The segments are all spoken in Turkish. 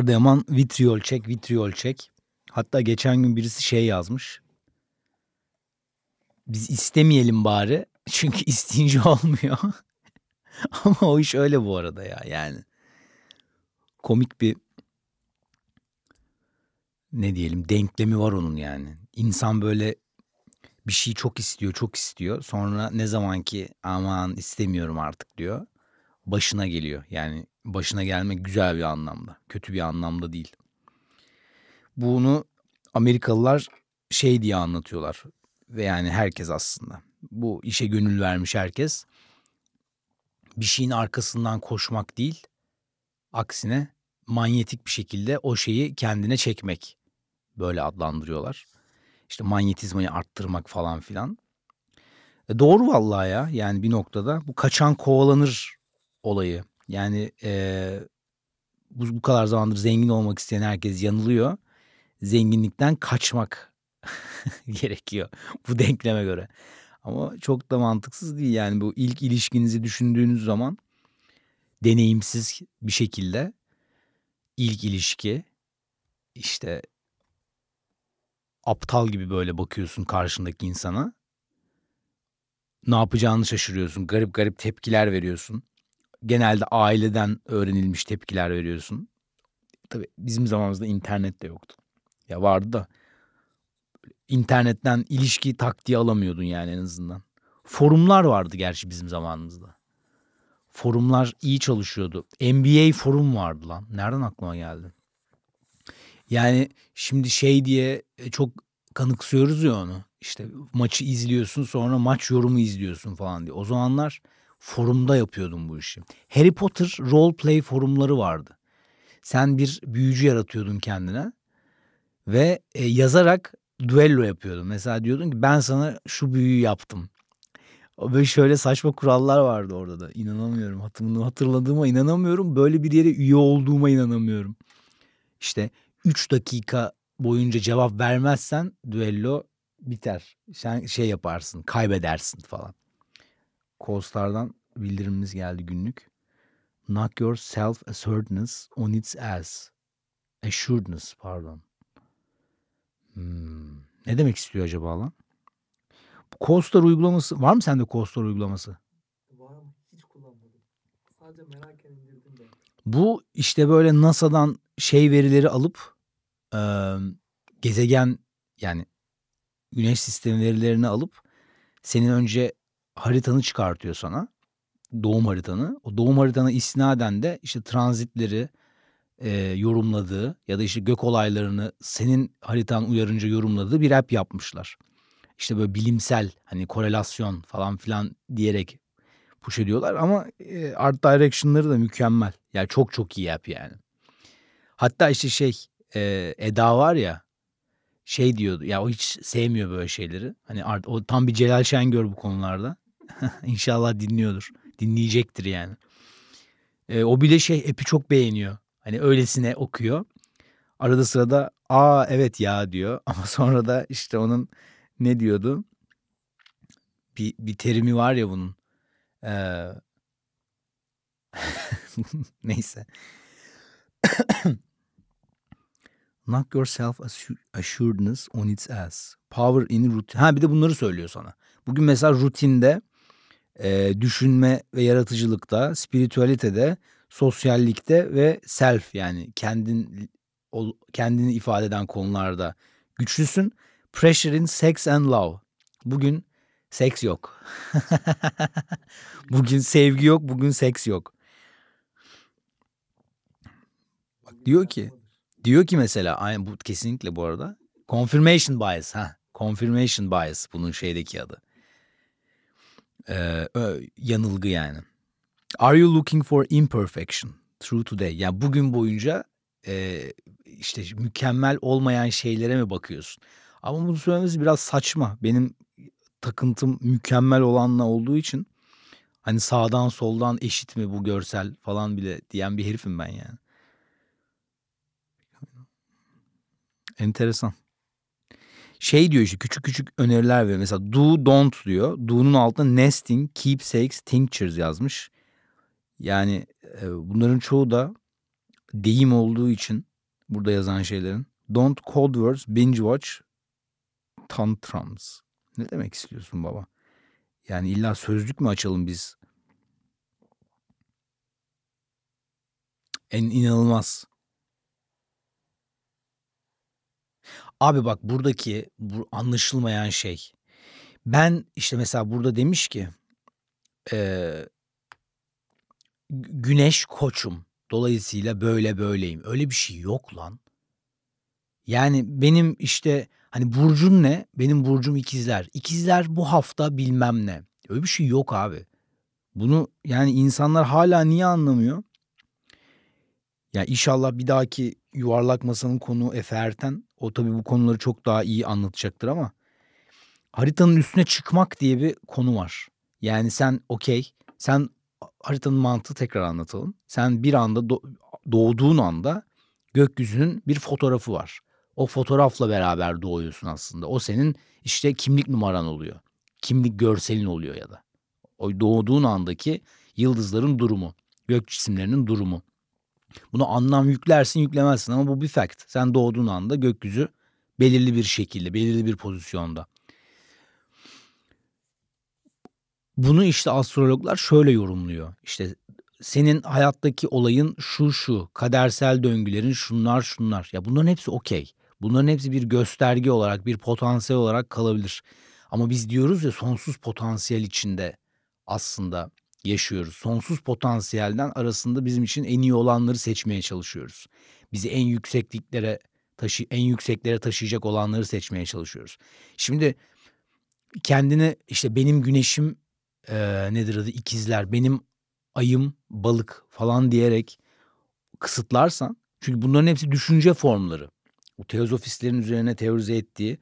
Arda vitriol çek, vitriol çek. Hatta geçen gün birisi şey yazmış. Biz istemeyelim bari. Çünkü isteyince olmuyor. Ama o iş öyle bu arada ya yani. Komik bir ne diyelim denklemi var onun yani. İnsan böyle bir şey çok istiyor, çok istiyor. Sonra ne zaman ki aman istemiyorum artık diyor. Başına geliyor. Yani başına gelmek güzel bir anlamda. Kötü bir anlamda değil. Bunu Amerikalılar şey diye anlatıyorlar. Ve yani herkes aslında. Bu işe gönül vermiş herkes. Bir şeyin arkasından koşmak değil. Aksine manyetik bir şekilde o şeyi kendine çekmek. Böyle adlandırıyorlar. İşte manyetizmayı arttırmak falan filan. E doğru vallahi ya. Yani bir noktada bu kaçan kovalanır olayı. Yani e, bu, bu kadar zamandır zengin olmak isteyen herkes yanılıyor. Zenginlikten kaçmak gerekiyor bu denkleme göre. Ama çok da mantıksız değil yani bu ilk ilişkinizi düşündüğünüz zaman deneyimsiz bir şekilde ilk ilişki işte aptal gibi böyle bakıyorsun karşındaki insana. Ne yapacağını şaşırıyorsun. Garip garip tepkiler veriyorsun. Genelde aileden öğrenilmiş tepkiler veriyorsun. Tabii bizim zamanımızda internet de yoktu. Ya vardı da internetten ilişki taktiği alamıyordun yani en azından. Forumlar vardı gerçi bizim zamanımızda. Forumlar iyi çalışıyordu. NBA forum vardı lan. Nereden aklıma geldi? Yani şimdi şey diye e, çok kanıksıyoruz ya onu. İşte maçı izliyorsun sonra maç yorumu izliyorsun falan diye. O zamanlar forumda yapıyordum bu işi. Harry Potter role play forumları vardı. Sen bir büyücü yaratıyordun kendine ve e, yazarak duello yapıyordun. Mesela diyordun ki ben sana şu büyüyü yaptım. Böyle şöyle saçma kurallar vardı orada da. İnanamıyorum. Hatırladığıma, hatırladığıma inanamıyorum. Böyle bir yere üye olduğuma inanamıyorum. İşte 3 dakika boyunca cevap vermezsen düello biter. Sen şey yaparsın, kaybedersin falan. Coastar'dan bildirimimiz geldi günlük. Knock your self-assuredness on its ass. Assuredness pardon. Hmm. Ne demek istiyor acaba lan? Bu Coastar uygulaması var mı sende Coastar uygulaması? Var ama hiç kullanmadım. Sadece merak indirdim de. Bu işte böyle NASA'dan şey verileri alıp e, gezegen yani güneş sistemi verilerini alıp senin önce haritanı çıkartıyor sana. Doğum haritanı. O doğum haritana isnaden de işte transitleri e, yorumladığı ya da işte gök olaylarını senin haritan uyarınca yorumladığı bir app yapmışlar. İşte böyle bilimsel hani korelasyon falan filan diyerek push ediyorlar ama e, art direction'ları da mükemmel. Yani çok çok iyi app yani. Hatta işte şey e, Eda var ya şey diyordu ya o hiç sevmiyor böyle şeyleri. Hani art, o tam bir Celal Şengör bu konularda. İnşallah dinliyordur. Dinleyecektir yani. E, o bile şey app'i çok beğeniyor. Hani öylesine okuyor. Arada sırada aa evet ya diyor. Ama sonra da işte onun ne diyordu? Bir, bir terimi var ya bunun. Ee, neyse. Knock yourself assuredness on its ass. Power in routine. Ha bir de bunları söylüyor sana. Bugün mesela rutinde, e, düşünme ve yaratıcılıkta, spiritüalitede, sosyallikte ve self yani kendin kendini ifade eden konularda güçlüsün. Pressure in sex and love. Bugün seks yok. bugün sevgi yok, bugün seks yok. Bak diyor ki diyor ki mesela aynı bu kesinlikle bu arada confirmation bias ha confirmation bias bunun şeydeki adı. Ee, yanılgı yani. Are you looking for imperfection through today? Yani bugün boyunca e, işte mükemmel olmayan şeylere mi bakıyorsun? Ama bunu söylemesi biraz saçma. Benim takıntım mükemmel olanla olduğu için hani sağdan soldan eşit mi bu görsel falan bile diyen bir herifim ben yani. Enteresan. Şey diyor işte küçük küçük öneriler veriyor. Mesela do don't diyor. Do'nun altında nesting, keepsakes, tinctures yazmış. Yani e, bunların çoğu da deyim olduğu için burada yazan şeylerin. Don't code words binge watch tantrums. Ne demek istiyorsun baba? Yani illa sözlük mü açalım biz? En inanılmaz. Abi bak buradaki bu anlaşılmayan şey. Ben işte mesela burada demiş ki eee, güneş koçum. Dolayısıyla böyle böyleyim. Öyle bir şey yok lan. Yani benim işte hani burcun ne? Benim burcum ikizler. İkizler bu hafta bilmem ne. Öyle bir şey yok abi. Bunu yani insanlar hala niye anlamıyor? Ya inşallah bir dahaki yuvarlak masanın konu Efe Erten. O tabii bu konuları çok daha iyi anlatacaktır ama haritanın üstüne çıkmak diye bir konu var. Yani sen okey, sen haritanın mantığı tekrar anlatalım. Sen bir anda do- doğduğun anda gökyüzünün bir fotoğrafı var. O fotoğrafla beraber doğuyorsun aslında. O senin işte kimlik numaran oluyor. Kimlik görselin oluyor ya da. O doğduğun andaki yıldızların durumu, gök cisimlerinin durumu. Bunu anlam yüklersin yüklemezsin ama bu bir fact. Sen doğduğun anda gökyüzü belirli bir şekilde, belirli bir pozisyonda. Bunu işte astrologlar şöyle yorumluyor. İşte senin hayattaki olayın şu şu, kadersel döngülerin şunlar şunlar. Ya bunların hepsi okey. Bunların hepsi bir gösterge olarak, bir potansiyel olarak kalabilir. Ama biz diyoruz ya sonsuz potansiyel içinde aslında yaşıyoruz. Sonsuz potansiyelden arasında bizim için en iyi olanları seçmeye çalışıyoruz. Bizi en yüksekliklere taşı en yükseklere taşıyacak olanları seçmeye çalışıyoruz. Şimdi kendini işte benim güneşim eee, nedir adı ikizler, benim ayım balık falan diyerek kısıtlarsan çünkü bunların hepsi düşünce formları. Bu teozofistlerin üzerine teorize ettiği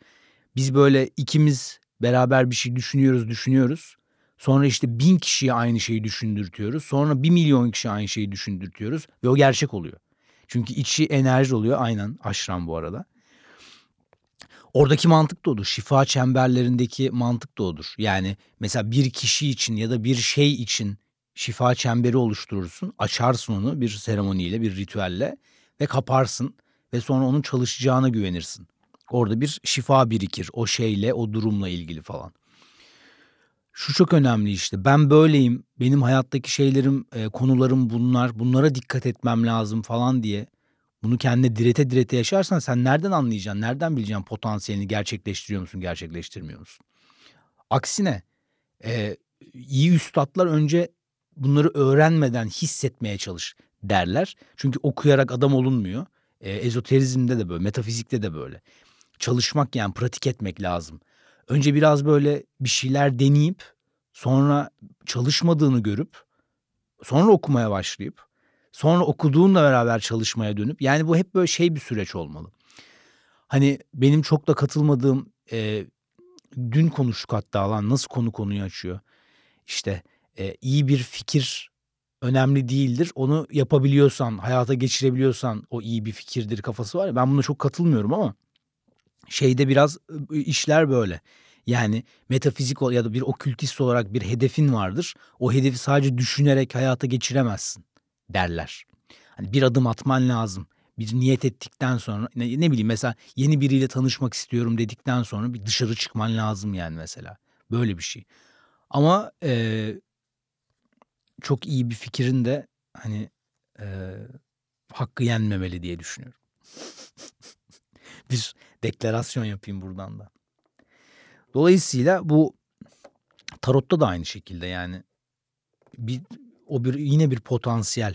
biz böyle ikimiz beraber bir şey düşünüyoruz düşünüyoruz. Sonra işte bin kişiye aynı şeyi düşündürtüyoruz. Sonra bir milyon kişiye aynı şeyi düşündürtüyoruz ve o gerçek oluyor. Çünkü içi enerji oluyor aynen aşram bu arada. Oradaki mantık da odur. Şifa çemberlerindeki mantık da odur. Yani mesela bir kişi için ya da bir şey için şifa çemberi oluşturursun. Açarsın onu bir seremoniyle, bir ritüelle ve kaparsın ve sonra onun çalışacağına güvenirsin. Orada bir şifa birikir o şeyle, o durumla ilgili falan. Şu çok önemli işte. Ben böyleyim. Benim hayattaki şeylerim, e, konularım bunlar. Bunlara dikkat etmem lazım falan diye. Bunu kendine direte direte yaşarsan sen nereden anlayacaksın? Nereden bileceksin potansiyelini gerçekleştiriyor musun, gerçekleştirmiyor musun? Aksine e, iyi üstadlar önce bunları öğrenmeden hissetmeye çalış derler. Çünkü okuyarak adam olunmuyor. E, ezoterizmde de böyle, metafizikte de böyle. Çalışmak yani pratik etmek lazım. Önce biraz böyle bir şeyler deneyip sonra çalışmadığını görüp sonra okumaya başlayıp sonra okuduğunla beraber çalışmaya dönüp yani bu hep böyle şey bir süreç olmalı. Hani benim çok da katılmadığım e, dün konuştuk hatta lan nasıl konu konuyu açıyor. İşte e, iyi bir fikir önemli değildir. Onu yapabiliyorsan, hayata geçirebiliyorsan o iyi bir fikirdir kafası var ya. Ben buna çok katılmıyorum ama şeyde biraz ı, işler böyle. Yani metafizik ya da bir okültist olarak bir hedefin vardır. O hedefi sadece düşünerek hayata geçiremezsin derler. Hani bir adım atman lazım. Bir niyet ettikten sonra ne, ne bileyim mesela yeni biriyle tanışmak istiyorum dedikten sonra bir dışarı çıkman lazım yani mesela. Böyle bir şey. Ama eee, çok iyi bir fikrin de hani eee, hakkı yenmemeli diye düşünüyorum. bir deklarasyon yapayım buradan da. Dolayısıyla bu tarotta da aynı şekilde yani bir o bir yine bir potansiyel.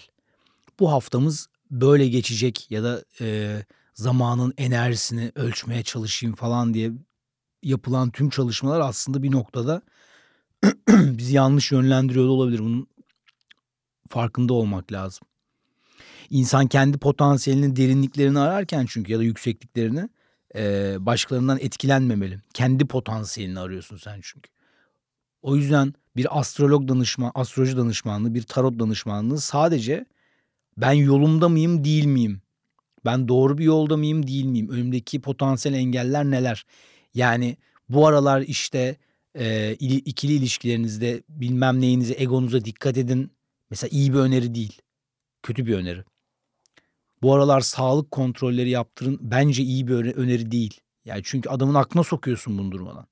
Bu haftamız böyle geçecek ya da eee, zamanın enerjisini ölçmeye çalışayım falan diye yapılan tüm çalışmalar aslında bir noktada bizi yanlış yönlendiriyor da olabilir. Bunun farkında olmak lazım. İnsan kendi potansiyelinin derinliklerini ararken çünkü ya da yüksekliklerini eee, başkalarından etkilenmemeli. Kendi potansiyelini arıyorsun sen çünkü. O yüzden bir astrolog danışma, astroloji danışmanlığı, bir tarot danışmanlığı sadece ben yolumda mıyım, değil miyim? Ben doğru bir yolda mıyım, değil miyim? Önümdeki potansiyel engeller neler? Yani bu aralar işte ili- ikili ilişkilerinizde bilmem neyinize, egonuza dikkat edin. Mesela iyi bir öneri değil, kötü bir öneri. Bu aralar sağlık kontrolleri yaptırın bence iyi bir öneri değil. Yani çünkü adamın aklına sokuyorsun bunu durmadan.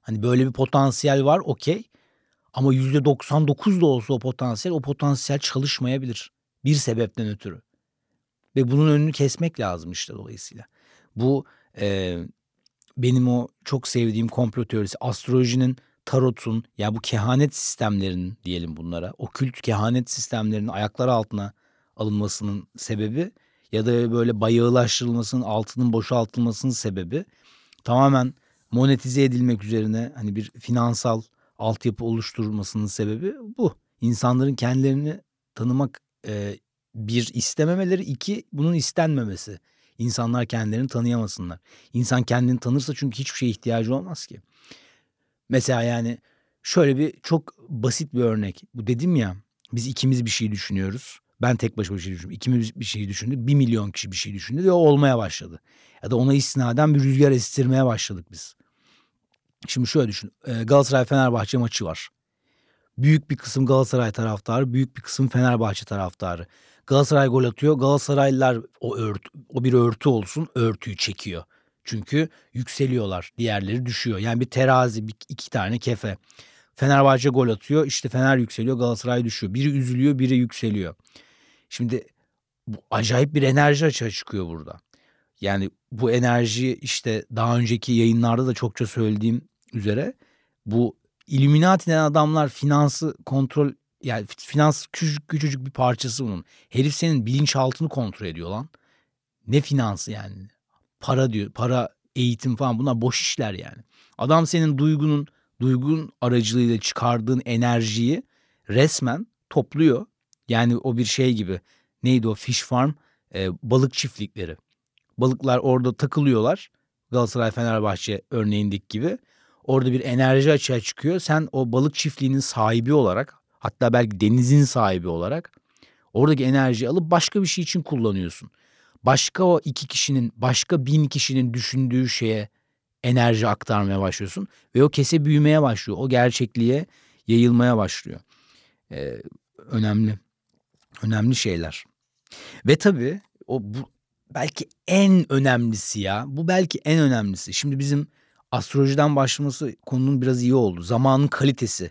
Hani böyle bir potansiyel var okey. Ama %99 da olsa o potansiyel o potansiyel çalışmayabilir. Bir sebepten ötürü. Ve bunun önünü kesmek lazım işte dolayısıyla. Bu e, benim o çok sevdiğim komplo teorisi astrolojinin tarotun ya bu kehanet sistemlerinin diyelim bunlara okült kehanet sistemlerinin ayaklar altına alınmasının sebebi ya da böyle bayağılaştırılmasının altının boşaltılmasının sebebi tamamen monetize edilmek üzerine hani bir finansal altyapı oluşturmasının sebebi bu. İnsanların kendilerini tanımak e, bir istememeleri, iki bunun istenmemesi. İnsanlar kendilerini tanıyamasınlar. İnsan kendini tanırsa çünkü hiçbir şeye ihtiyacı olmaz ki. Mesela yani şöyle bir çok basit bir örnek. Bu dedim ya biz ikimiz bir şey düşünüyoruz. Ben tek başıma bir şey düşündüm. İkimiz bir şey düşündük. Bir milyon kişi bir şey düşündü ve o olmaya başladı. Ya da ona istinaden bir rüzgar estirmeye başladık biz. Şimdi şöyle düşün. Galatasaray-Fenerbahçe maçı var. Büyük bir kısım Galatasaray taraftarı, büyük bir kısım Fenerbahçe taraftarı. Galatasaray gol atıyor. Galatasaraylılar o örtü, o bir örtü olsun örtüyü çekiyor. Çünkü yükseliyorlar. Diğerleri düşüyor. Yani bir terazi, bir, iki tane kefe. Fenerbahçe gol atıyor. İşte Fener yükseliyor, Galatasaray düşüyor. Biri üzülüyor, biri yükseliyor. Şimdi bu acayip bir enerji açığa çıkıyor burada. Yani bu enerji işte daha önceki yayınlarda da çokça söylediğim üzere bu Illuminati denen adamlar finansı kontrol yani finans küçücük küçücük bir parçası bunun. Herif senin bilinçaltını kontrol ediyor lan. Ne finansı yani? Para diyor. Para, eğitim falan bunlar boş işler yani. Adam senin duygunun, duygun aracılığıyla çıkardığın enerjiyi resmen topluyor. Yani o bir şey gibi. Neydi o fish farm? Ee, balık çiftlikleri. Balıklar orada takılıyorlar. Galatasaray Fenerbahçe örneğindeki gibi. Orada bir enerji açığa çıkıyor. Sen o balık çiftliğinin sahibi olarak hatta belki denizin sahibi olarak oradaki enerjiyi alıp başka bir şey için kullanıyorsun. Başka o iki kişinin, başka bin kişinin düşündüğü şeye enerji aktarmaya başlıyorsun. Ve o kese büyümeye başlıyor. O gerçekliğe yayılmaya başlıyor. Ee, önemli. Önemli şeyler. Ve tabii o bu belki en önemlisi ya. Bu belki en önemlisi. Şimdi bizim astrolojiden başlaması konunun biraz iyi oldu. Zamanın kalitesi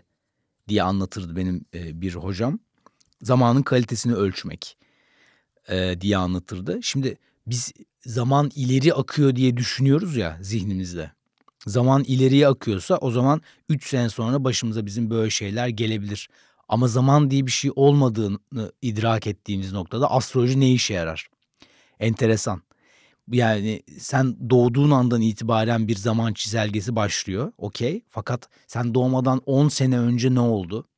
diye anlatırdı benim e, bir hocam. Zamanın kalitesini ölçmek e, diye anlatırdı. Şimdi biz zaman ileri akıyor diye düşünüyoruz ya zihnimizde. Zaman ileriye akıyorsa o zaman 3 sene sonra başımıza bizim böyle şeyler gelebilir. Ama zaman diye bir şey olmadığını idrak ettiğimiz noktada astroloji ne işe yarar? Enteresan. Yani sen doğduğun andan itibaren bir zaman çizelgesi başlıyor. Okey. Fakat sen doğmadan 10 sene önce ne oldu?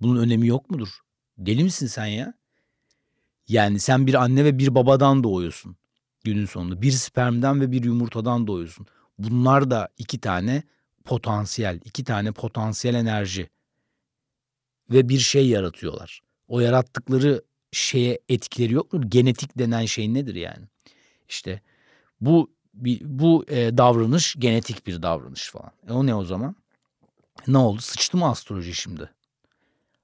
Bunun önemi yok mudur? Deli misin sen ya? Yani sen bir anne ve bir babadan doğuyorsun günün sonunda. Bir spermden ve bir yumurtadan doğuyorsun. Bunlar da iki tane potansiyel, iki tane potansiyel enerji ve bir şey yaratıyorlar. O yarattıkları şeye etkileri yok mu? Genetik denen şey nedir yani? İşte bu bu e, davranış genetik bir davranış falan. E o ne o zaman? Ne oldu? Sıçtı mı astroloji şimdi?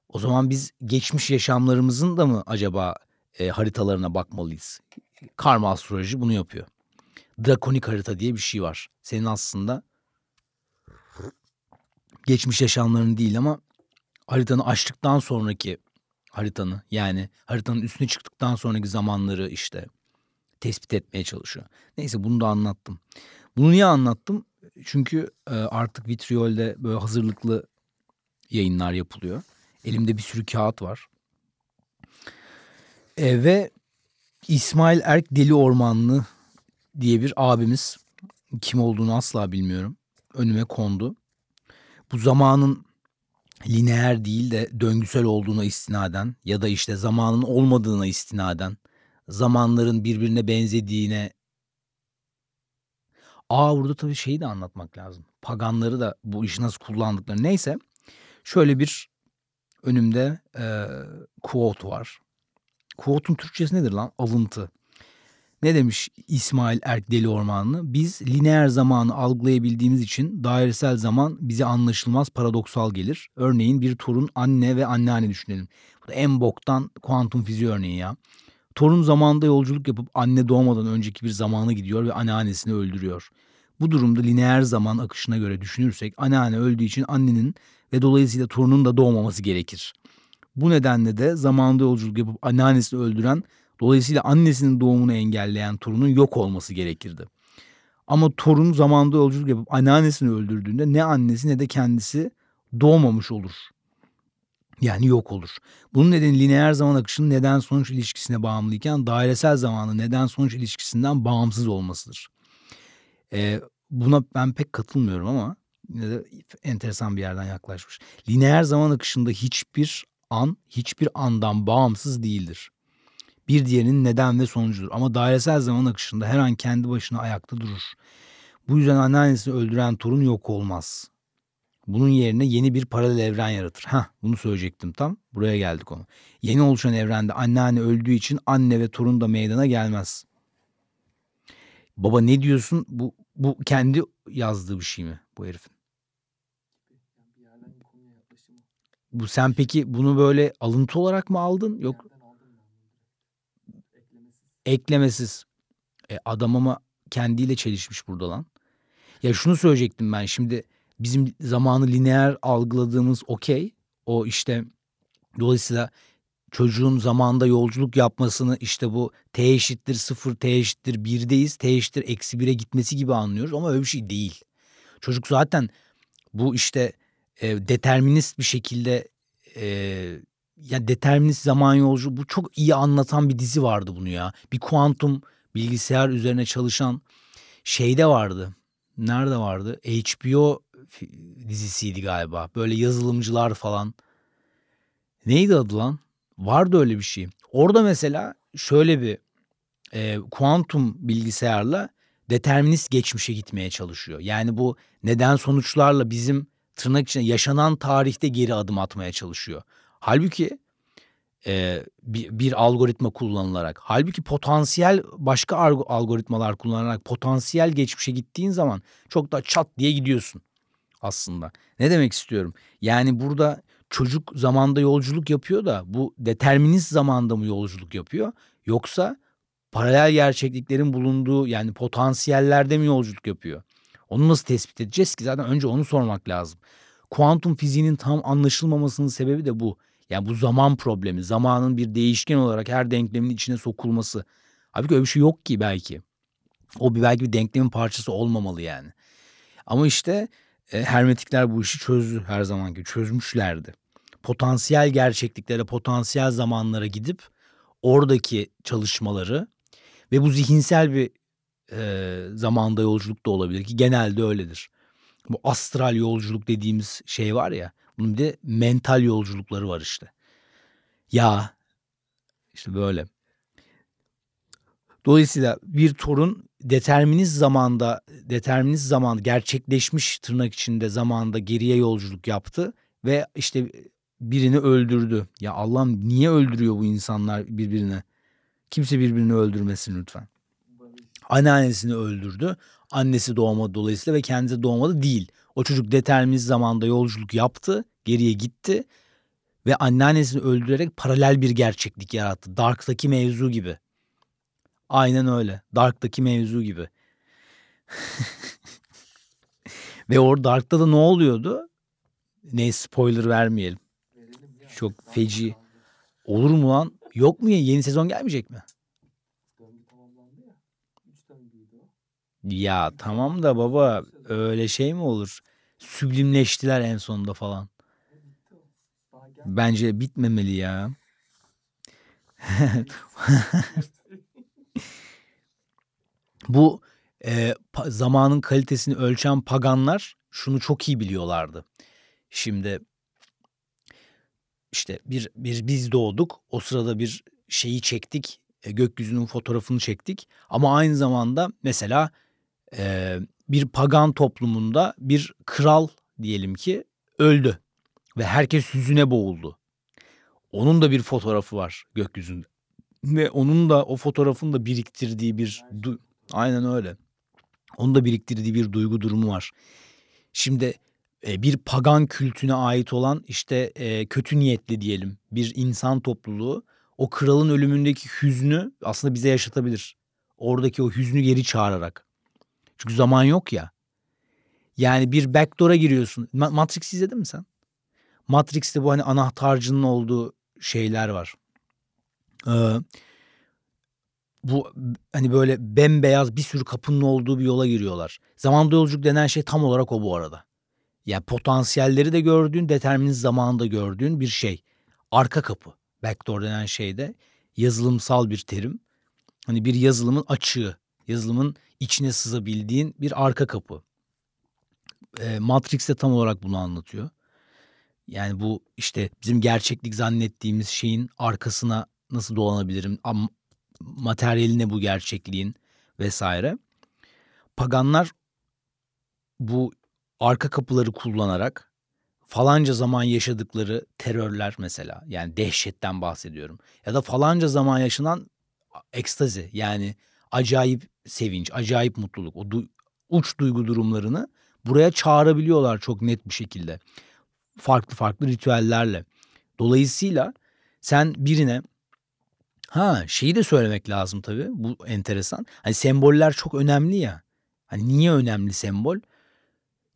O zaman biz geçmiş yaşamlarımızın da mı acaba e, haritalarına bakmalıyız? Karma astroloji bunu yapıyor. Drakonik harita diye bir şey var. Senin aslında geçmiş yaşamların değil ama haritanı açtıktan sonraki haritanı yani haritanın üstüne çıktıktan sonraki zamanları işte tespit etmeye çalışıyor. Neyse bunu da anlattım. Bunu niye anlattım? Çünkü e, artık Vitriol'de böyle hazırlıklı yayınlar yapılıyor. Elimde bir sürü kağıt var. E, ve İsmail Erk Deli Ormanlı diye bir abimiz kim olduğunu asla bilmiyorum. Önüme kondu. Bu zamanın lineer değil de döngüsel olduğuna istinaden ya da işte zamanın olmadığına istinaden zamanların birbirine benzediğine Aa burada tabii şeyi de anlatmak lazım. Paganları da bu işi nasıl kullandıkları. Neyse şöyle bir önümde e, quote var. Quote'un Türkçesi nedir lan? Alıntı. Ne demiş İsmail Erk Deli Ormanlı? Biz lineer zamanı algılayabildiğimiz için dairesel zaman bize anlaşılmaz paradoksal gelir. Örneğin bir turun anne ve anneanne düşünelim. Bu da en boktan kuantum fiziği örneği ya. Torun zamanda yolculuk yapıp anne doğmadan önceki bir zamana gidiyor ve anneannesini öldürüyor. Bu durumda lineer zaman akışına göre düşünürsek anneanne öldüğü için annenin ve dolayısıyla torunun da doğmaması gerekir. Bu nedenle de zamanda yolculuk yapıp anneannesini öldüren, dolayısıyla annesinin doğumunu engelleyen torunun yok olması gerekirdi. Ama torun zamanda yolculuk yapıp anneannesini öldürdüğünde ne annesi ne de kendisi doğmamış olur. Yani yok olur. Bunun nedeni lineer zaman akışının neden sonuç ilişkisine bağımlıyken dairesel zamanın neden sonuç ilişkisinden bağımsız olmasıdır. Ee, buna ben pek katılmıyorum ama yine de enteresan bir yerden yaklaşmış. Lineer zaman akışında hiçbir an hiçbir andan bağımsız değildir. Bir diğerinin neden ve sonucudur. Ama dairesel zaman akışında her an kendi başına ayakta durur. Bu yüzden anneannesini öldüren torun yok olmaz. Bunun yerine yeni bir paralel evren yaratır. Ha, bunu söyleyecektim tam. Buraya geldik onu. Yeni oluşan evrende anneanne öldüğü için anne ve torun da meydana gelmez. Baba ne diyorsun? Bu bu kendi yazdığı bir şey mi bu herifin? Bu sen peki bunu böyle alıntı olarak mı aldın? Yok yerden aldım ben bunu direkt. Eklemesiz. E, adam ama kendiyle çelişmiş burada lan. Ya şunu söyleyecektim ben şimdi bizim zamanı lineer algıladığımız okey. O işte dolayısıyla çocuğun zamanda yolculuk yapmasını işte bu t eşittir 0 t eşittir 1'deyiz t eşittir eksi 1'e gitmesi gibi anlıyoruz ama öyle bir şey değil. Çocuk zaten bu işte e, determinist bir şekilde e, ya determinist zaman yolcu bu çok iyi anlatan bir dizi vardı bunu ya. Bir kuantum bilgisayar üzerine çalışan şeyde vardı. Nerede vardı? HBO dizisiydi galiba. Böyle yazılımcılar falan. Neydi adı lan? Vardı öyle bir şey. Orada mesela şöyle bir e, kuantum bilgisayarla determinist geçmişe gitmeye çalışıyor. Yani bu neden sonuçlarla bizim tırnak içinde yaşanan tarihte geri adım atmaya çalışıyor. Halbuki e, bir, bir algoritma kullanılarak, halbuki potansiyel başka algoritmalar kullanarak potansiyel geçmişe gittiğin zaman çok da çat diye gidiyorsun aslında. Ne demek istiyorum? Yani burada çocuk zamanda yolculuk yapıyor da bu determinist zamanda mı yolculuk yapıyor? Yoksa paralel gerçekliklerin bulunduğu yani potansiyellerde mi yolculuk yapıyor? Onu nasıl tespit edeceğiz ki? Zaten önce onu sormak lazım. Kuantum fiziğinin tam anlaşılmamasının sebebi de bu. Yani bu zaman problemi, zamanın bir değişken olarak her denklemin içine sokulması. Halbuki öyle bir şey yok ki belki. O bir belki bir denklemin parçası olmamalı yani. Ama işte e, hermetikler bu işi çözdü her zamanki çözmüşlerdi. Potansiyel gerçekliklere, potansiyel zamanlara gidip oradaki çalışmaları ve bu zihinsel bir e, zamanda yolculuk da olabilir ki genelde öyledir. Bu astral yolculuk dediğimiz şey var ya, bunun bir de mental yolculukları var işte. Ya işte böyle. Dolayısıyla bir torun determinist zamanda, determinist zaman gerçekleşmiş tırnak içinde zamanda geriye yolculuk yaptı ve işte birini öldürdü. Ya Allah'ım niye öldürüyor bu insanlar birbirini? Kimse birbirini öldürmesin lütfen. Anneannesini öldürdü. Annesi doğmadı dolayısıyla ve kendisi doğmadı değil. O çocuk determinist zamanda yolculuk yaptı, geriye gitti ve anneannesini öldürerek paralel bir gerçeklik yarattı. Dark'taki mevzu gibi. Aynen öyle. Dark'taki mevzu gibi. ve orada Dark'ta da ne oluyordu? Ne spoiler vermeyelim. Çok feci. Olur mu lan? Yok mu ya? Yeni sezon gelmeyecek mi? Ya tamam da baba öyle şey mi olur? Süblimleştiler en sonunda falan. Ve bitti o. Daha gel. Bence bitmemeli ya. Bu e, zamanın kalitesini ölçen paganlar şunu çok iyi biliyorlardı. Şimdi işte bir, bir biz doğduk. O sırada bir şeyi çektik. e, gökyüzünün fotoğrafını çektik. Ama aynı zamanda mesela e, bir pagan toplumunda bir kral diyelim ki öldü. Ve herkes hüzüne boğuldu. Onun da bir fotoğrafı var gökyüzünde. Ve onun da o fotoğrafın da biriktirdiği bir... du- Aynen öyle. Onun da biriktirdiği bir duygu durumu var. Şimdi e, bir pagan kültüne ait olan işte e, kötü niyetli diyelim bir insan topluluğu o kralın ölümündeki hüznü aslında bize yaşatabilir. Oradaki o hüznü geri çağırarak. Çünkü zaman yok ya. Yani bir backdoor'a giriyorsun. Ma- Matrix izledin mi sen? Matrix'te bu hani anahtarcının olduğu şeyler var. Ee, bu hani böyle bembeyaz bir sürü kapının olduğu bir yola giriyorlar. Zamanda yolculuk denen şey tam olarak o bu arada. Yani potansiyelleri de gördüğün, determinist zamanında gördüğün bir şey. Arka kapı. Backdoor denen şeyde yazılımsal bir terim. Hani bir yazılımın açığı, yazılımın içine sızabildiğin bir arka kapı. E, Matrix de tam olarak bunu anlatıyor. Yani bu işte bizim gerçeklik zannettiğimiz şeyin arkasına nasıl dolanabilirim? Am materyaline bu gerçekliğin vesaire. Paganlar bu arka kapıları kullanarak falanca zaman yaşadıkları terörler mesela yani dehşetten bahsediyorum ya da falanca zaman yaşanan ekstazi yani acayip sevinç, acayip mutluluk, o du- uç duygu durumlarını buraya çağırabiliyorlar çok net bir şekilde. Farklı farklı ritüellerle. Dolayısıyla sen birine ha şeyi de söylemek lazım tabii. Bu enteresan. Hani semboller çok önemli ya. Hani niye önemli sembol?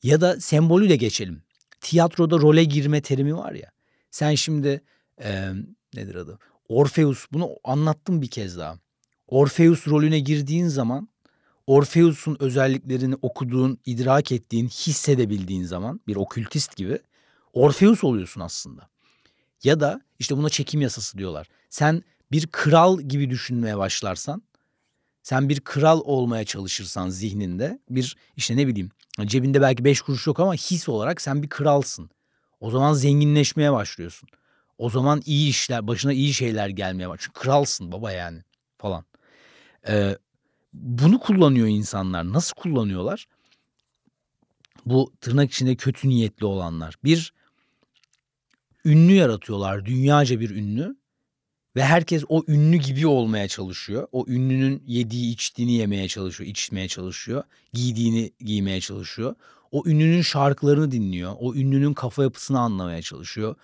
Ya da sembolü de geçelim. Tiyatroda role girme terimi var ya. Sen şimdi e, nedir adı? Orpheus bunu anlattım bir kez daha. Orpheus rolüne girdiğin zaman Orpheus'un özelliklerini okuduğun, idrak ettiğin, hissedebildiğin zaman bir okültist gibi Orpheus oluyorsun aslında. Ya da işte buna çekim yasası diyorlar. Sen bir kral gibi düşünmeye başlarsan, sen bir kral olmaya çalışırsan zihninde bir işte ne bileyim cebinde belki beş kuruş yok ama his olarak sen bir kralsın. O zaman zenginleşmeye başlıyorsun. O zaman iyi işler, başına iyi şeyler gelmeye başlıyor. Çünkü kralsın baba yani falan. Ee, bunu kullanıyor insanlar. Nasıl kullanıyorlar? Bu tırnak içinde kötü niyetli olanlar. Bir ünlü yaratıyorlar. Dünyaca bir ünlü. Ve herkes o ünlü gibi olmaya çalışıyor. O ünlünün yediği içtiğini yemeye çalışıyor, içmeye çalışıyor. Giydiğini giymeye çalışıyor. O ünlünün şarkılarını dinliyor. O ünlünün kafa yapısını anlamaya çalışıyor.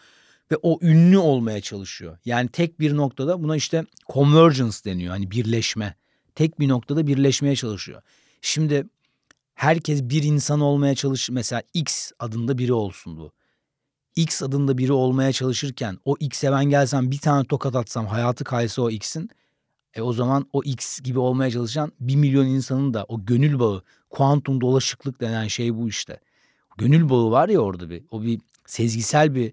Ve o ünlü olmaya çalışıyor. Yani tek bir noktada buna işte convergence deniyor. Hani birleşme. Tek bir noktada birleşmeye çalışıyor. Şimdi herkes bir insan olmaya çalış mesela X adında biri olsun bu. X adında biri olmaya çalışırken o X'e ben gelsem bir tane tokat atsam hayatı kaysa o X'in e o zaman o X gibi olmaya çalışan bir milyon insanın da o gönül bağı, kuantum dolaşıklık denen şey bu işte. Gönül bağı var ya orada bir, o bir sezgisel bir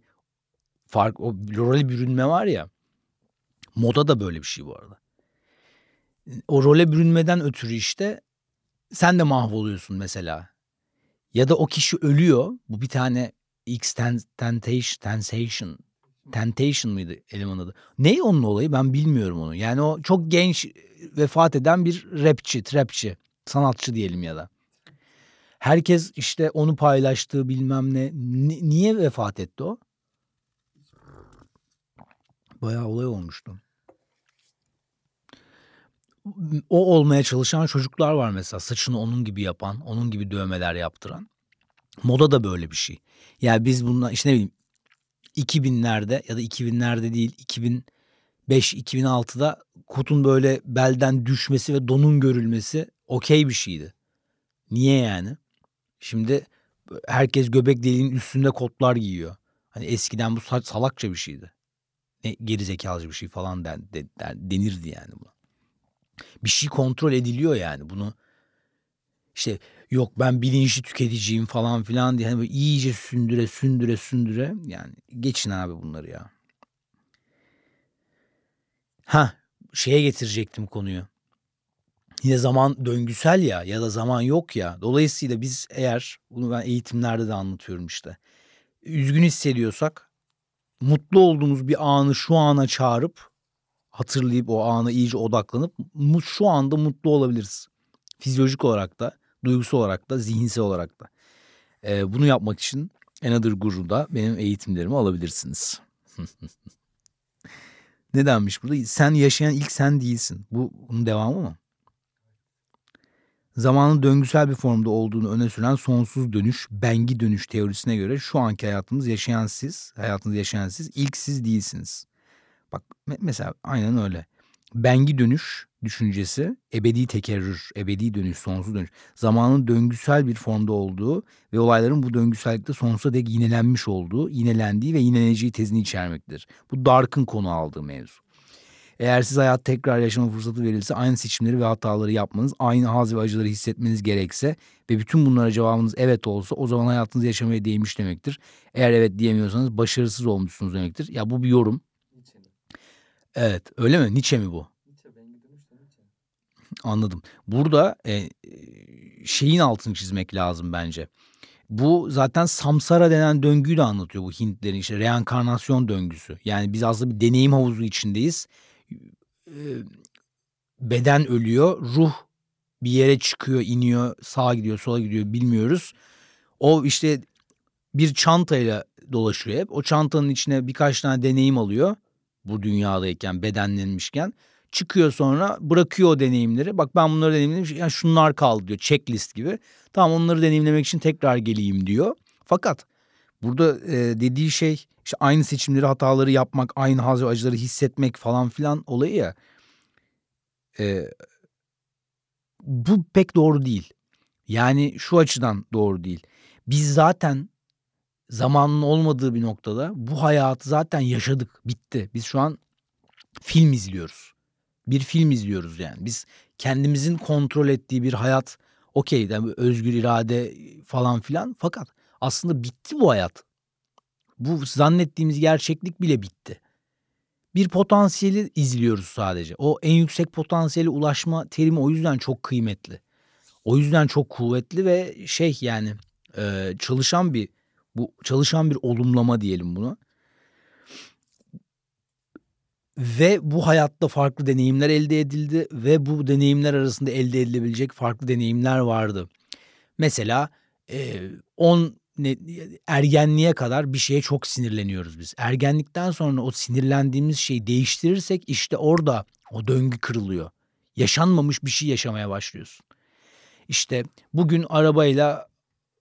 fark, o role bürünme var ya. Moda da böyle bir şey bu arada. O role bürünmeden ötürü işte sen de mahvoluyorsun mesela. Ya da o kişi ölüyor. Bu bir tane X Temptation, Temptation, Temptation mıydı eleman adı? Ne onun olayı ben bilmiyorum onu. Yani o çok genç vefat eden bir rapçi, trapçi, sanatçı diyelim ya da. Herkes işte onu paylaştığı bilmem ne. Ni- niye vefat etti o? Bayağı olay olmuştu. O olmaya çalışan çocuklar var mesela. Saçını onun gibi yapan, onun gibi dövmeler yaptıran. Moda da böyle bir şey. Yani biz bundan işte ne bileyim 2000'lerde ya da 2000'lerde değil 2005-2006'da kotun böyle belden düşmesi ve donun görülmesi okey bir şeydi. Niye yani? Şimdi herkes göbek deliğinin üstünde kotlar giyiyor. Hani eskiden bu salakça bir şeydi. Ne gerizekalıcı bir şey falan den, den, den, denirdi yani buna. Bir şey kontrol ediliyor yani bunu. İşte yok ben bilinçli tüketiciyim falan filan diye hani böyle iyice sündüre sündüre sündüre yani geçin abi bunları ya. Ha şeye getirecektim konuyu. Yine zaman döngüsel ya ya da zaman yok ya. Dolayısıyla biz eğer bunu ben eğitimlerde de anlatıyorum işte. Üzgün hissediyorsak mutlu olduğumuz bir anı şu ana çağırıp hatırlayıp o ana iyice odaklanıp şu anda mutlu olabiliriz. Fizyolojik olarak da duygusal olarak da zihinsel olarak da. Ee, bunu yapmak için Another Guru'da benim eğitimlerimi alabilirsiniz. ne denmiş burada? Sen yaşayan ilk sen değilsin. Bu bunun devamı mı? Zamanın döngüsel bir formda olduğunu öne süren sonsuz dönüş, bengi dönüş teorisine göre şu anki hayatımız yaşayan siz, hayatınızı yaşayan siz ilk siz değilsiniz. Bak me- mesela aynen öyle. Bengi dönüş düşüncesi, ebedi tekerrür, ebedi dönüş, sonsuz dönüş. Zamanın döngüsel bir formda olduğu ve olayların bu döngüsellikte sonsuza dek yinelenmiş olduğu, yinelendiği ve yineleneceği tezini içermektedir. Bu Dark'ın konu aldığı mevzu. Eğer siz hayat tekrar yaşama fırsatı verilse aynı seçimleri ve hataları yapmanız, aynı haz ve acıları hissetmeniz gerekse ve bütün bunlara cevabınız evet olsa o zaman hayatınızı yaşamaya değmiş demektir. Eğer evet diyemiyorsanız başarısız olmuşsunuz demektir. Ya bu bir yorum. Evet öyle mi? Nietzsche mi bu? Nietzsche bengi dönüş de Nietzsche. Anladım. Burada e, şeyin altını çizmek lazım bence. Bu zaten samsara denen döngüyü de anlatıyor bu Hintlerin işte reenkarnasyon döngüsü. Yani biz aslında bir deneyim havuzu içindeyiz. E, beden ölüyor, ruh bir yere çıkıyor, iniyor, sağa gidiyor, sola gidiyor bilmiyoruz. O işte bir çantayla dolaşıyor hep. O çantanın içine birkaç tane deneyim alıyor. Bu dünyadayken, bedenlenmişken. Çıkıyor sonra bırakıyor o deneyimleri. Bak ben bunları deneyimledim. Yani şunlar kaldı diyor. Checklist gibi. Tamam onları deneyimlemek için tekrar geleyim diyor. Fakat burada e, dediği şey işte aynı seçimleri hataları yapmak, aynı haz ve acıları hissetmek falan filan olayı ya. E, bu pek doğru değil. Yani şu açıdan doğru değil. Biz zaten zamanın olmadığı bir noktada bu hayatı zaten yaşadık, bitti. Biz şu an film izliyoruz. Bir film izliyoruz yani. Biz kendimizin kontrol ettiği bir hayat okey yani özgür irade falan filan fakat aslında bitti bu hayat. Bu zannettiğimiz gerçeklik bile bitti. Bir potansiyeli izliyoruz sadece. O en yüksek potansiyele ulaşma terimi o yüzden çok kıymetli. O yüzden çok kuvvetli ve şey yani çalışan bir bu çalışan bir olumlama diyelim bunu. Ve bu hayatta farklı deneyimler elde edildi ve bu deneyimler arasında elde edilebilecek farklı deneyimler vardı. Mesela e, 10 ne, ergenliğe kadar bir şeye çok sinirleniyoruz biz. Ergenlikten sonra o sinirlendiğimiz şeyi değiştirirsek işte orada o döngü kırılıyor. Yaşanmamış bir şey yaşamaya başlıyorsun. İşte bugün arabayla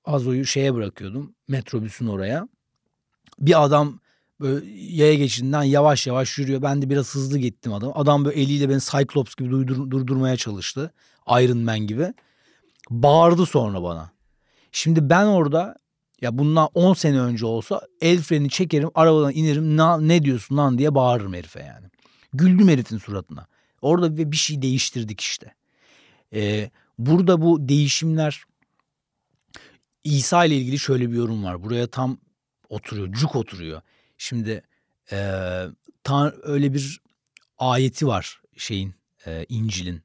Azo'yu şeye bırakıyordum. Metrobüsün oraya. Bir adam böyle yaya geçidinden yavaş yavaş yürüyor. Ben de biraz hızlı gittim adam. Adam böyle eliyle beni Cyclops gibi durdur, durdurmaya çalıştı. Iron Man gibi. Bağırdı sonra bana. Şimdi ben orada ya bundan 10 sene önce olsa el freni çekerim arabadan inerim Na, ne diyorsun lan diye bağırırım herife yani. Güldüm herifin suratına. Orada bir şey değiştirdik işte. Ee, burada bu değişimler İsa ile ilgili şöyle bir yorum var. Buraya tam oturuyor, cuk oturuyor. Şimdi e, tan öyle bir ayeti var şeyin e, İncil'in.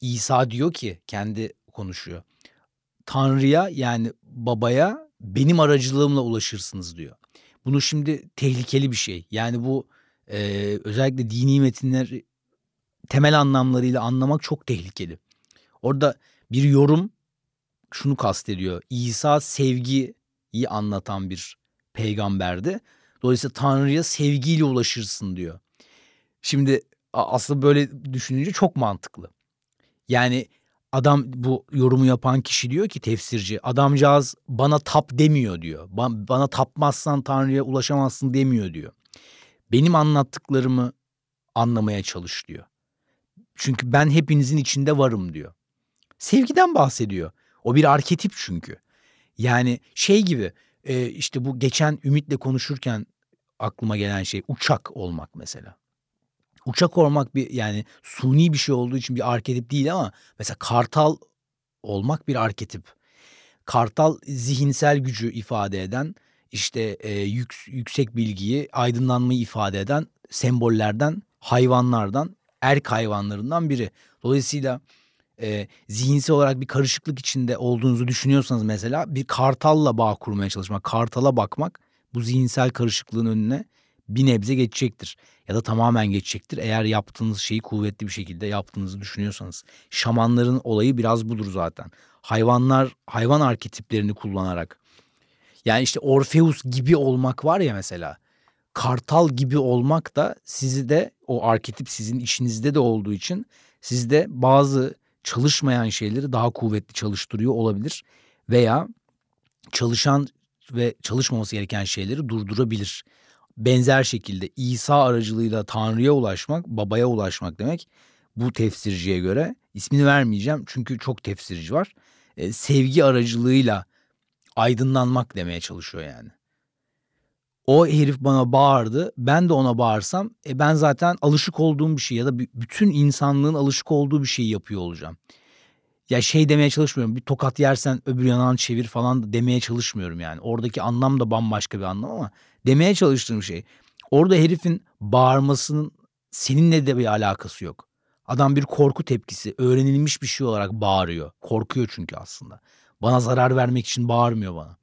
İsa diyor ki kendi konuşuyor. Tanrı'ya yani babaya benim aracılığımla ulaşırsınız diyor. Bunu şimdi tehlikeli bir şey. Yani bu e, özellikle dini metinler temel anlamlarıyla anlamak çok tehlikeli. Orada bir yorum şunu kastediyor. İsa sevgiyi anlatan bir peygamberdi. Dolayısıyla Tanrı'ya sevgiyle ulaşırsın diyor. Şimdi aslında böyle düşününce çok mantıklı. Yani adam bu yorumu yapan kişi diyor ki tefsirci adamcağız bana tap demiyor diyor. Ba- bana tapmazsan Tanrı'ya ulaşamazsın demiyor diyor. Benim anlattıklarımı anlamaya çalış diyor. Çünkü ben hepinizin içinde varım diyor. Sevgiden bahsediyor. O bir arketip çünkü. Yani şey gibi e, işte bu geçen Ümit'le konuşurken aklıma gelen şey uçak olmak mesela. Uçak olmak bir yani suni bir şey olduğu için bir arketip değil ama mesela kartal olmak bir arketip. Kartal zihinsel gücü ifade eden işte e, yük, yüksek bilgiyi, aydınlanmayı ifade eden sembollerden, hayvanlardan, erk hayvanlarından biri. Dolayısıyla e, zihinsel olarak bir karışıklık içinde olduğunuzu düşünüyorsanız mesela bir kartalla bağ kurmaya çalışmak, kartala bakmak bu zihinsel karışıklığın önüne bir nebze geçecektir. Ya da tamamen geçecektir eğer yaptığınız şeyi kuvvetli bir şekilde yaptığınızı düşünüyorsanız. Şamanların olayı biraz budur zaten. Hayvanlar, hayvan arketiplerini kullanarak. Yani işte Orpheus gibi olmak var ya mesela. Kartal gibi olmak da sizi de o arketip sizin içinizde de olduğu için sizde bazı çalışmayan şeyleri daha kuvvetli çalıştırıyor olabilir veya çalışan ve çalışmaması gereken şeyleri durdurabilir. benzer şekilde İsa aracılığıyla Tanrı'ya ulaşmak, babaya ulaşmak demek. Bu tefsirciye göre ismini vermeyeceğim çünkü çok tefsirci var. E, sevgi aracılığıyla aydınlanmak demeye çalışıyor yani. O herif bana bağırdı. Ben de ona bağırsam e ben zaten alışık olduğum bir şey ya da bütün insanlığın alışık olduğu bir şeyi yapıyor olacağım. Ya şey demeye çalışmıyorum. Bir tokat yersen öbür yanağını çevir falan demeye çalışmıyorum yani. Oradaki anlam da bambaşka bir anlam ama demeye çalıştığım şey orada herifin bağırmasının seninle de bir alakası yok. Adam bir korku tepkisi, öğrenilmiş bir şey olarak bağırıyor. Korkuyor çünkü aslında. Bana zarar vermek için bağırmıyor bana.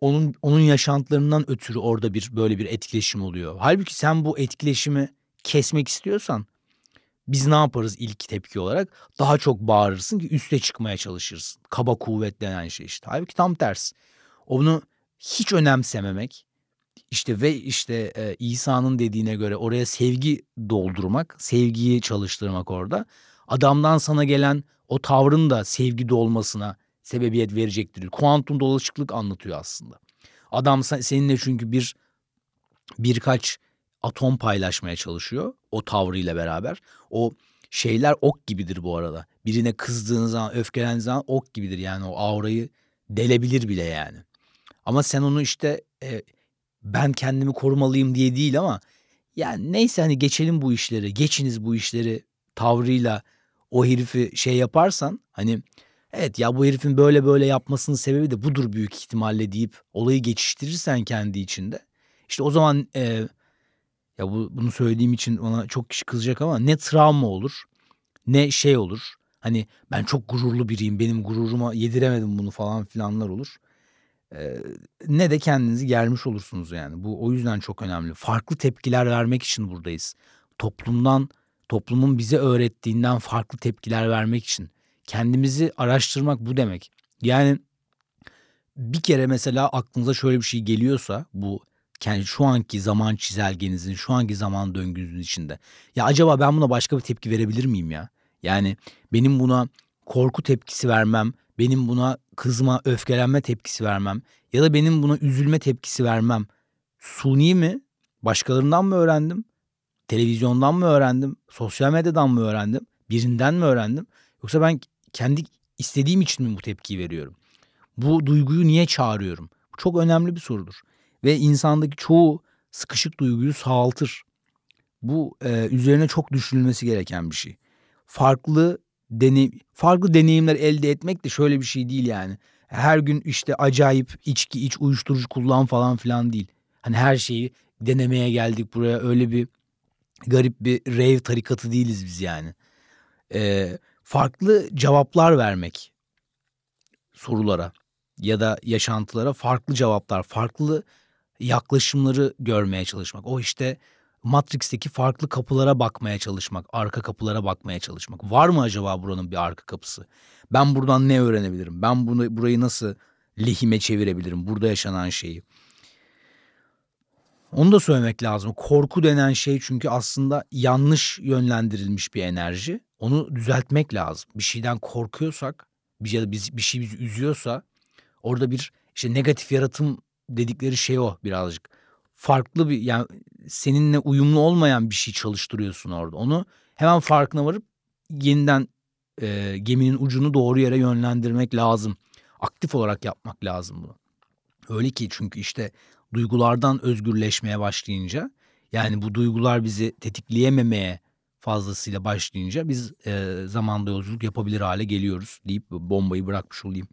Onun onun yaşantılarından ötürü orada bir böyle bir etkileşim oluyor. Halbuki sen bu etkileşimi kesmek istiyorsan biz ne yaparız ilk tepki olarak? Daha çok bağırırsın ki üste çıkmaya çalışırsın. Kaba kuvvet denen şey işte. Halbuki tam tersi. Onu hiç önemsememek işte ve işte e, İsa'nın dediğine göre oraya sevgi doldurmak, sevgiyi çalıştırmak orada. Adamdan sana gelen o tavrın da sevgi olmasına sebebiyet verecektir. Kuantum dolaşıklık anlatıyor aslında. Adam seninle çünkü bir birkaç atom paylaşmaya çalışıyor o tavrıyla beraber. O şeyler ok gibidir bu arada. Birine kızdığın zaman, öfkelendiğin zaman ok gibidir. Yani o aurayı delebilir bile yani. Ama sen onu işte e, ben kendimi korumalıyım diye değil ama yani neyse hani geçelim bu işleri, geçiniz bu işleri tavrıyla o herifi şey yaparsan hani evet ya bu herifin böyle böyle yapmasının sebebi de budur büyük ihtimalle deyip olayı geçiştirirsen kendi içinde. İşte o zaman e, ya bu, bunu söylediğim için ona çok kişi kızacak ama ne travma olur ne şey olur. Hani ben çok gururlu biriyim benim gururuma yediremedim bunu falan filanlar olur ne de kendinizi germiş olursunuz yani. Bu o yüzden çok önemli. Farklı tepkiler vermek için buradayız. Toplumdan, toplumun bize öğrettiğinden farklı tepkiler vermek için. Kendimizi araştırmak bu demek. Yani bir kere mesela aklınıza şöyle bir şey geliyorsa bu kendi şu anki zaman çizelgenizin, şu anki zaman döngünüzün içinde. Ya acaba ben buna başka bir tepki verebilir miyim ya? Yani benim buna korku tepkisi vermem, benim buna kızma, öfkelenme tepkisi vermem ya da benim buna üzülme tepkisi vermem suni mi? Başkalarından mı öğrendim? Televizyondan mı öğrendim? Sosyal medyadan mı öğrendim? Birinden mi öğrendim? Yoksa ben kendi istediğim için mi bu tepkiyi veriyorum? Bu duyguyu niye çağırıyorum? Bu çok önemli bir sorudur. Ve insandaki çoğu sıkışık duyguyu sağaltır. Bu e, üzerine çok düşünülmesi gereken bir şey. Farklı deney farklı deneyimler elde etmek de şöyle bir şey değil yani. Her gün işte acayip içki iç uyuşturucu kullan falan filan değil. Hani her şeyi denemeye geldik buraya öyle bir garip bir rave tarikatı değiliz biz yani. Ee, farklı cevaplar vermek sorulara ya da yaşantılara farklı cevaplar, farklı yaklaşımları görmeye çalışmak. O işte Matrix'teki farklı kapılara bakmaya çalışmak, arka kapılara bakmaya çalışmak. Var mı acaba buranın bir arka kapısı? Ben buradan ne öğrenebilirim? Ben bunu burayı nasıl lehime çevirebilirim? Burada yaşanan şeyi. Onu da söylemek lazım. Korku denen şey çünkü aslında yanlış yönlendirilmiş bir enerji. Onu düzeltmek lazım. Bir şeyden korkuyorsak, bir ya da bir şey bizi üzüyorsa orada bir işte negatif yaratım dedikleri şey o birazcık farklı bir yani seninle uyumlu olmayan bir şey çalıştırıyorsun orada. Onu hemen farkına varıp yeniden e, geminin ucunu doğru yere yönlendirmek lazım. Aktif olarak yapmak lazım bunu. Öyle ki çünkü işte duygulardan özgürleşmeye başlayınca yani bu duygular bizi tetikleyememeye fazlasıyla başlayınca biz e, zamanda yolculuk yapabilir hale geliyoruz deyip bombayı bırakmış olayım.